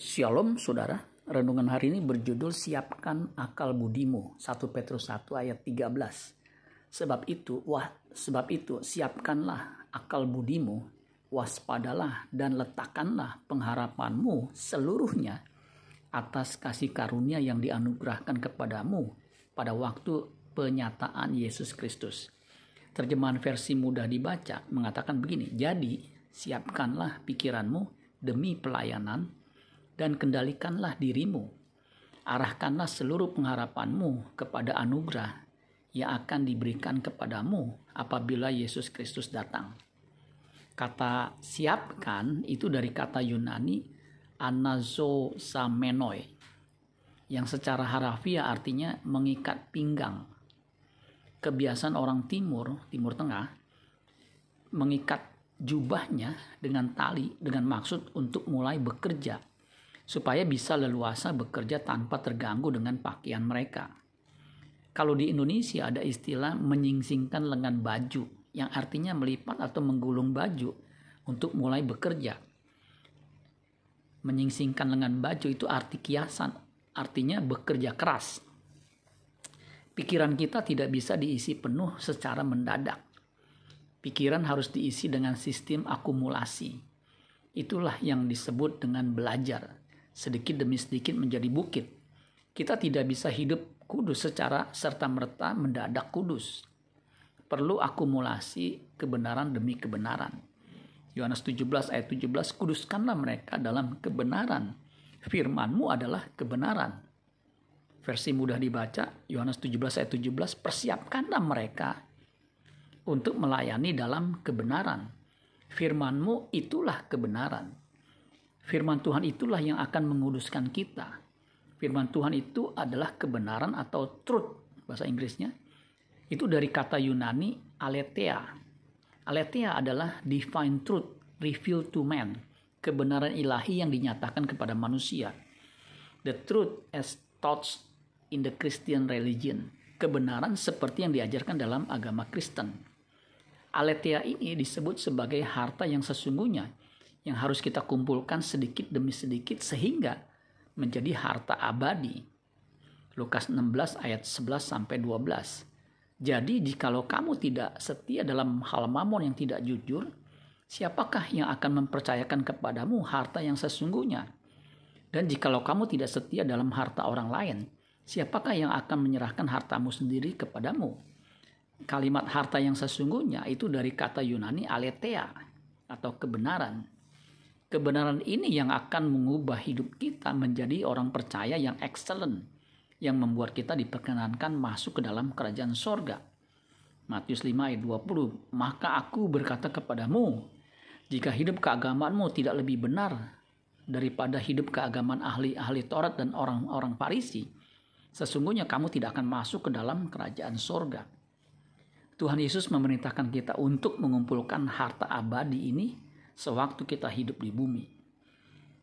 Shalom saudara, renungan hari ini berjudul Siapkan akal budimu, 1 Petrus 1 ayat 13. Sebab itu, wah, sebab itu siapkanlah akal budimu, waspadalah dan letakkanlah pengharapanmu seluruhnya atas kasih karunia yang dianugerahkan kepadamu pada waktu penyataan Yesus Kristus. Terjemahan versi mudah dibaca mengatakan begini, jadi siapkanlah pikiranmu demi pelayanan dan kendalikanlah dirimu. Arahkanlah seluruh pengharapanmu kepada anugerah yang akan diberikan kepadamu apabila Yesus Kristus datang. Kata siapkan itu dari kata Yunani anazo samenoi yang secara harafiah artinya mengikat pinggang. Kebiasaan orang timur, timur tengah, mengikat jubahnya dengan tali dengan maksud untuk mulai bekerja supaya bisa leluasa bekerja tanpa terganggu dengan pakaian mereka. Kalau di Indonesia ada istilah menyingsingkan lengan baju yang artinya melipat atau menggulung baju untuk mulai bekerja. Menyingsingkan lengan baju itu arti kiasan, artinya bekerja keras. Pikiran kita tidak bisa diisi penuh secara mendadak. Pikiran harus diisi dengan sistem akumulasi. Itulah yang disebut dengan belajar sedikit demi sedikit menjadi bukit. Kita tidak bisa hidup kudus secara serta-merta mendadak kudus. Perlu akumulasi kebenaran demi kebenaran. Yohanes 17 ayat 17, kuduskanlah mereka dalam kebenaran. Firmanmu adalah kebenaran. Versi mudah dibaca, Yohanes 17 ayat 17, persiapkanlah mereka untuk melayani dalam kebenaran. Firmanmu itulah kebenaran. Firman Tuhan itulah yang akan menguduskan kita. Firman Tuhan itu adalah kebenaran atau truth bahasa Inggrisnya. Itu dari kata Yunani aletheia. Aletheia adalah divine truth revealed to man, kebenaran ilahi yang dinyatakan kepada manusia. The truth as taught in the Christian religion, kebenaran seperti yang diajarkan dalam agama Kristen. Aletheia ini disebut sebagai harta yang sesungguhnya yang harus kita kumpulkan sedikit demi sedikit sehingga menjadi harta abadi. Lukas 16 ayat 11 sampai 12. Jadi jikalau kamu tidak setia dalam hal mamon yang tidak jujur, siapakah yang akan mempercayakan kepadamu harta yang sesungguhnya? Dan jikalau kamu tidak setia dalam harta orang lain, siapakah yang akan menyerahkan hartamu sendiri kepadamu? Kalimat harta yang sesungguhnya itu dari kata Yunani aletheia atau kebenaran. Kebenaran ini yang akan mengubah hidup kita menjadi orang percaya yang excellent, yang membuat kita diperkenankan masuk ke dalam kerajaan sorga. Matius 5 ayat 20, Maka aku berkata kepadamu, jika hidup keagamaanmu tidak lebih benar daripada hidup keagamaan ahli-ahli Taurat dan orang-orang Farisi, sesungguhnya kamu tidak akan masuk ke dalam kerajaan sorga. Tuhan Yesus memerintahkan kita untuk mengumpulkan harta abadi ini sewaktu kita hidup di bumi.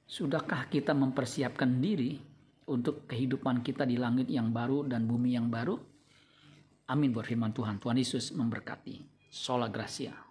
Sudahkah kita mempersiapkan diri untuk kehidupan kita di langit yang baru dan bumi yang baru? Amin buat firman Tuhan. Tuhan Yesus memberkati. Sola Gracia.